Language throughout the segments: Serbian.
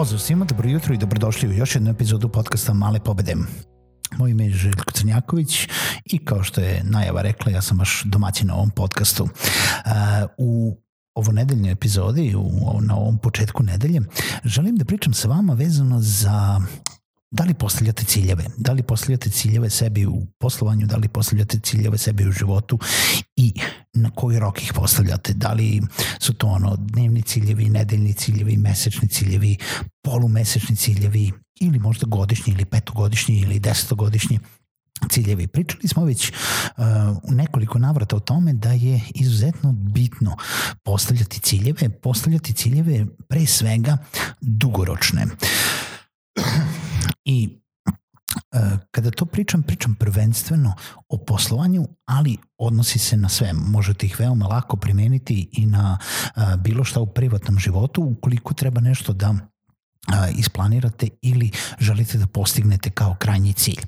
Pozdrav svima, dobro jutro i dobrodošli u još jednu epizodu podcasta Male pobede. Moje ime je Željko Crnjaković i kao što je najava rekla, ja sam baš domaćin na ovom podcastu. E, u ovo nedeljnoj epizodi, u, na ovom početku nedelje, želim da pričam sa vama vezano za da li postavljate ciljeve, da li postavljate ciljeve sebi u poslovanju, da li postavljate ciljeve sebi u životu i na koji rok ih postavljate, da li su to ono dnevni ciljevi, nedeljni ciljevi, mesečni ciljevi, polumesečni ciljevi ili možda godišnji ili petogodišnji ili desetogodišnji ciljevi. Pričali smo već e, u nekoliko navrata o tome da je izuzetno bitno postavljati ciljeve, postavljati ciljeve pre svega dugoročne I e, kada to pričam, pričam prvenstveno o poslovanju, ali odnosi se na sve. Možete ih veoma lako primeniti i na e, bilo šta u privatnom životu, ukoliko treba nešto da e, isplanirate ili želite da postignete kao krajnji cilj.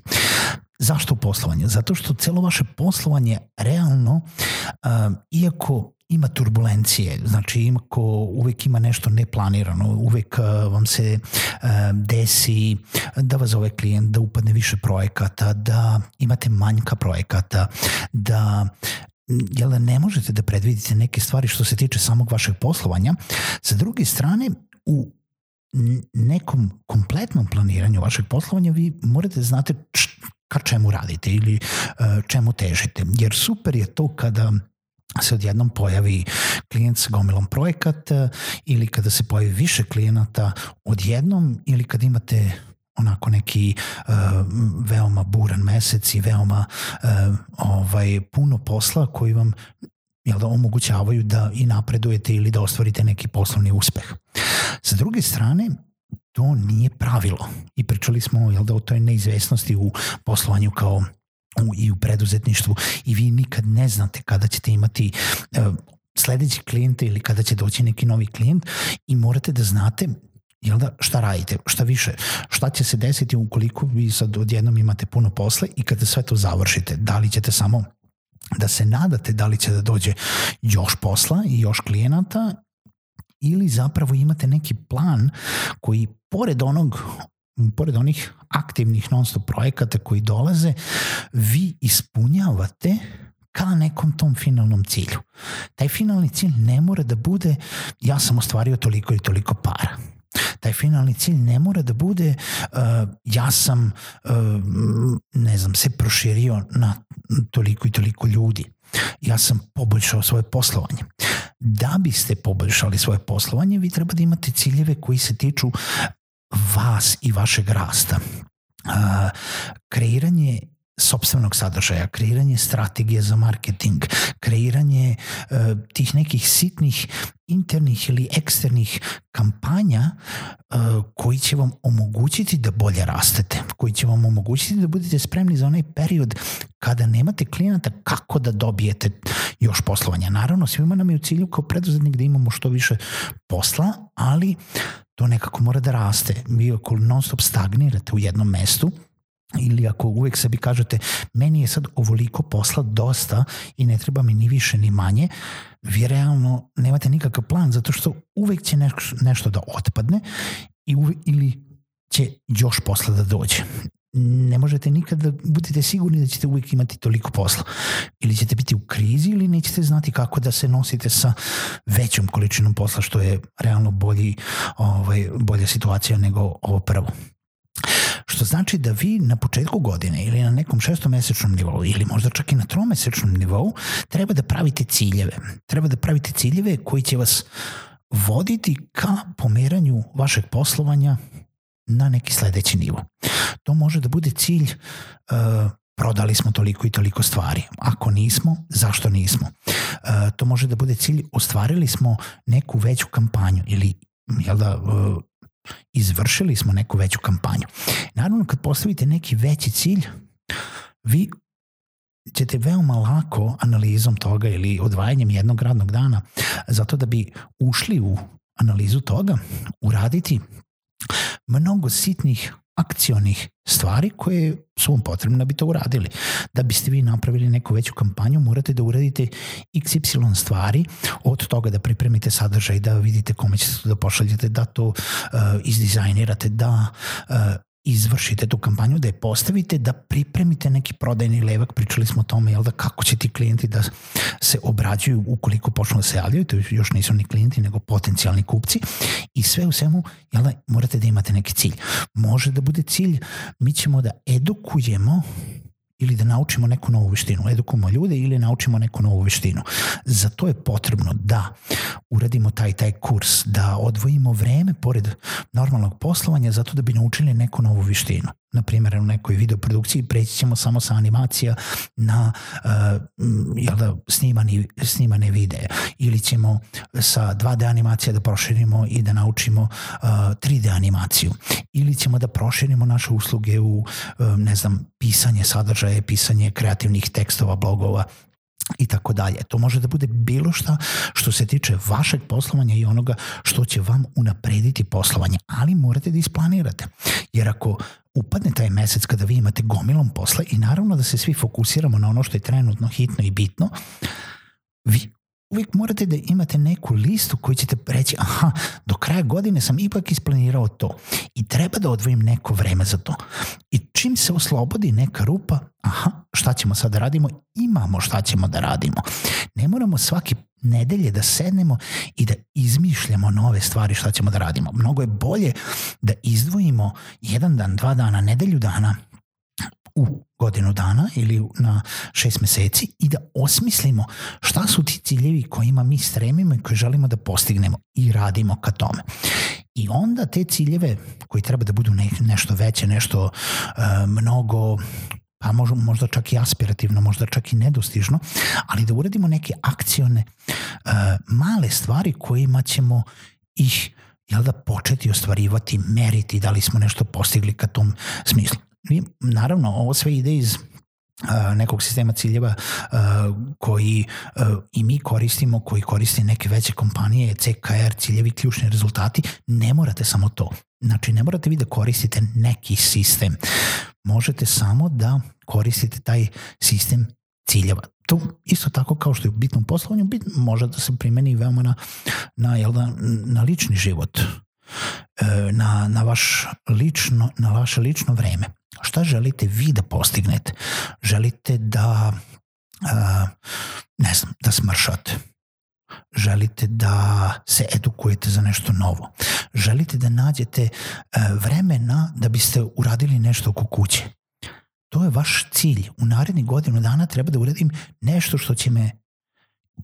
Zašto poslovanje? Zato što celo vaše poslovanje realno, iako ima turbulencije, znači ima ko uvek ima nešto neplanirano, uvek eh, vam se eh, desi eh, da vas zove klijent, da upadne više projekata, da imate manjka projekata, da mm, jel ne možete da predvidite neke stvari što se tiče samog vašeg poslovanja. Sa druge strane, u nekom kompletnom planiranju vašeg poslovanja vi morate da znate ka čemu radite ili čemu težite. Jer super je to kada se odjednom pojavi klijent sa gomilom projekata ili kada se pojavi više klijenata odjednom ili kad imate onako neki uh, veoma buran mesec i veoma uh, ovaj, puno posla koji vam jel da omogućavaju da i napredujete ili da ostvarite neki poslovni uspeh. Sa druge strane, to nije pravilo i pričali smo jel da, o toj neizvesnosti u poslovanju kao u, i u preduzetništvu i vi nikad ne znate kada ćete imati e, eh, sledećeg klijenta ili kada će doći neki novi klijent i morate da znate jel da, šta radite, šta više, šta će se desiti ukoliko vi sad odjednom imate puno posle i kada sve to završite, da li ćete samo da se nadate da li će da dođe još posla i još klijenata ili zapravo imate neki plan koji pored onog pored onih aktivnih non-stop projekata koji dolaze, vi ispunjavate ka nekom tom finalnom cilju. Taj finalni cilj ne mora da bude ja sam ostvario toliko i toliko para. Taj finalni cilj ne mora da bude uh, ja sam uh, ne znam, se proširio na toliko i toliko ljudi. Ja sam poboljšao svoje poslovanje. Da biste poboljšali svoje poslovanje, vi treba da imate ciljeve koji se tiču vas i vašeg rasta. Kreiranje sobstvenog sadržaja, kreiranje strategije za marketing, kreiranje e, tih nekih sitnih internih ili eksternih kampanja e, koji će vam omogućiti da bolje rastete, koji će vam omogućiti da budete spremni za onaj period kada nemate klijenata kako da dobijete još poslovanja. Naravno, svima nam je u cilju kao preduzetnik da imamo što više posla, ali uh, to nekako mora da raste. Vi ako non stop stagnirate u jednom mestu, ili ako uvek sebi kažete meni je sad ovoliko posla dosta i ne treba mi ni više ni manje, vi realno nemate nikakav plan zato što uvek će nešto, nešto da otpadne i uve, ili će još posla da dođe ne možete nikad da budete sigurni da ćete uvijek imati toliko posla. Ili ćete biti u krizi ili nećete znati kako da se nosite sa većom količinom posla što je realno bolji, ovaj, bolja situacija nego ovo prvo. Što znači da vi na početku godine ili na nekom šestomesečnom nivou ili možda čak i na tromesečnom nivou treba da pravite ciljeve. Treba da pravite ciljeve koji će vas voditi ka pomeranju vašeg poslovanja na neki sledeći nivo. To može da bude cilj uh, prodali smo toliko i toliko stvari. Ako nismo, zašto nismo? E, to može da bude cilj, ostvarili smo neku veću kampanju ili jel da, e, izvršili smo neku veću kampanju. Naravno, kad postavite neki veći cilj, vi ćete veoma lako analizom toga ili odvajanjem jednog radnog dana, zato da bi ušli u analizu toga, uraditi mnogo sitnih akcionih stvari koje su vam potrebne da bi to uradili. Da biste vi napravili neku veću kampanju, morate da uradite xy stvari, od toga da pripremite sadržaj, da vidite kome ćete da pošaljete, da to uh, izdizajnirate, da uh, izvršite tu kampanju, da je postavite, da pripremite neki prodajni levak, pričali smo o tome, jel da, kako će ti klijenti da se obrađuju ukoliko počnu da se javljaju, to još nisu ni klijenti, nego potencijalni kupci i sve u svemu, jel da, morate da imate neki cilj. Može da bude cilj, mi ćemo da edukujemo ili da naučimo neku novu veštinu, edukujemo ljude ili naučimo neku novu veštinu. Za to je potrebno da uradimo taj taj kurs, da odvojimo vreme pored normalnog poslovanja zato da bi naučili neku novu veštinu na primjer u nekoj videoprodukciji preći ćemo samo sa animacija na uh, jel da, snimani, snimane videe ili ćemo sa 2D animacija da proširimo i da naučimo uh, eh, 3D animaciju ili ćemo da proširimo naše usluge u uh, ne znam, pisanje sadržaja, pisanje kreativnih tekstova, blogova i tako dalje. To može da bude bilo šta što se tiče vašeg poslovanja i onoga što će vam unaprediti poslovanje, ali morate da isplanirate. Jer ako upadne taj mesec kada vi imate gomilom posla i naravno da se svi fokusiramo na ono što je trenutno hitno i bitno, vi uvijek morate da imate neku listu koju ćete reći, aha, do kraja godine sam ipak isplanirao to i treba da odvojim neko vreme za to. I čim se oslobodi neka rupa, aha, šta ćemo sad da radimo? Imamo šta ćemo da radimo. Ne moramo svaki nedelje da sednemo i da izmišljamo nove stvari šta ćemo da radimo. Mnogo je bolje da izdvojimo jedan dan, dva dana, nedelju dana u godinu dana ili na šest meseci i da osmislimo šta su ti ciljevi kojima mi stremimo i koje želimo da postignemo i radimo ka tome. I onda te ciljeve koji treba da budu ne, nešto veće, nešto e, mnogo pa možda čak i aspirativno, možda čak i nedostižno, ali da uradimo neke akcione e, male stvari kojima ćemo ih jel da početi ostvarivati, meriti da li smo nešto postigli ka tom smislu. I, naravno, ovo sve ide iz nekog sistema ciljeva koji i mi koristimo, koji koriste neke veće kompanije, CKR, ciljevi, ključni rezultati, ne morate samo to. Znači, ne morate vi da koristite neki sistem. Možete samo da koristite taj sistem ciljeva. To isto tako kao što je bitno u poslovanju, bit, može da se primeni veoma na, na, jel da, na lični život, e, na, na, vaš lično, na vaše lično vreme. Šta želite vi da postignete? Želite da, a, ne znam, da smršate. Želite da se edukujete za nešto novo. Želite da nađete e, vremena da biste uradili nešto oko kuće. To je vaš cilj. U narednih godinu dana treba da uradim nešto što će me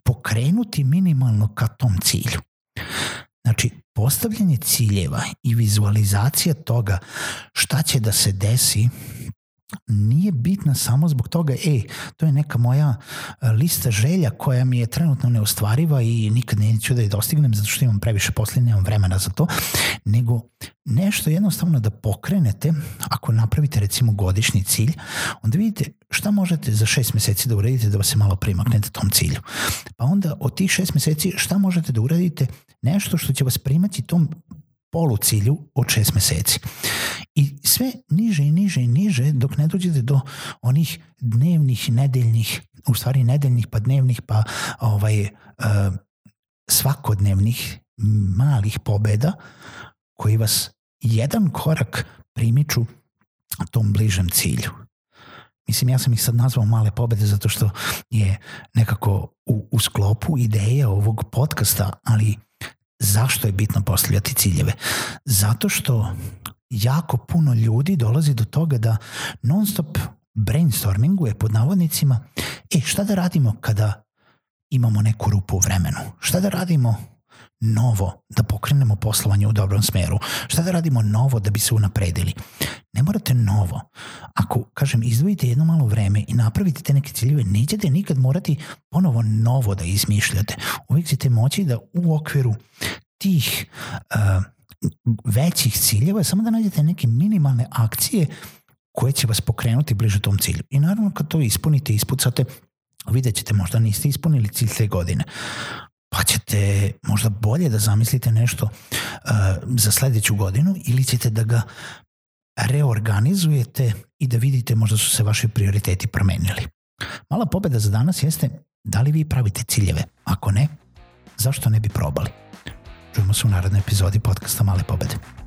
pokrenuti minimalno ka tom cilju. Znači, postavljanje ciljeva i vizualizacija toga šta će da se desi nije bitna samo zbog toga e, to je neka moja e, lista želja koja mi je trenutno neostvariva i nikad neću da je dostignem zato što imam previše posle, nemam vremena za to, nego nešto jednostavno da pokrenete, ako napravite recimo godišnji cilj, onda vidite šta možete za šest meseci da uradite da vas se malo primaknete tom cilju. Pa onda od tih šest meseci šta možete da uradite nešto što će vas primati tom polu cilju od šest meseci. I sve niže i niže i niže dok ne dođete do onih dnevnih, nedeljnih, u stvari nedeljnih pa dnevnih pa ovaj, e, svakodnevnih malih pobeda koji vas jedan korak primiču tom bližem cilju. Mislim, ja sam ih sad nazvao male pobede zato što je nekako u, u sklopu ideje ovog podcasta, ali Zašto je bitno postavljati ciljeve? Zato što jako puno ljudi dolazi do toga da non stop brainstorminguje pod navodnicima e šta da radimo kada imamo neku rupu u vremenu? Šta da radimo novo, da pokrenemo poslovanje u dobrom smeru? Šta da radimo novo da bi se unapredili? Ne morate novo. Ako, kažem, izdvojite jedno malo vreme i napravite te neke ciljeve, nećete nikad morati ponovo novo da izmišljate. Uvijek ćete moći da u okviru tih uh, većih ciljeva samo da nađete neke minimalne akcije koje će vas pokrenuti bliže tom cilju. I naravno kad to ispunite, ispucate, vidjet ćete možda niste ispunili cilj te godine pa ćete možda bolje da zamislite nešto uh, za sledeću godinu ili ćete da ga reorganizujete i da vidite možda su se vaši prioriteti promenili. Mala pobeda za danas jeste da li vi pravite ciljeve? Ako ne, zašto ne bi probali? Čujemo se u narednoj epizodi podcasta Male pobede.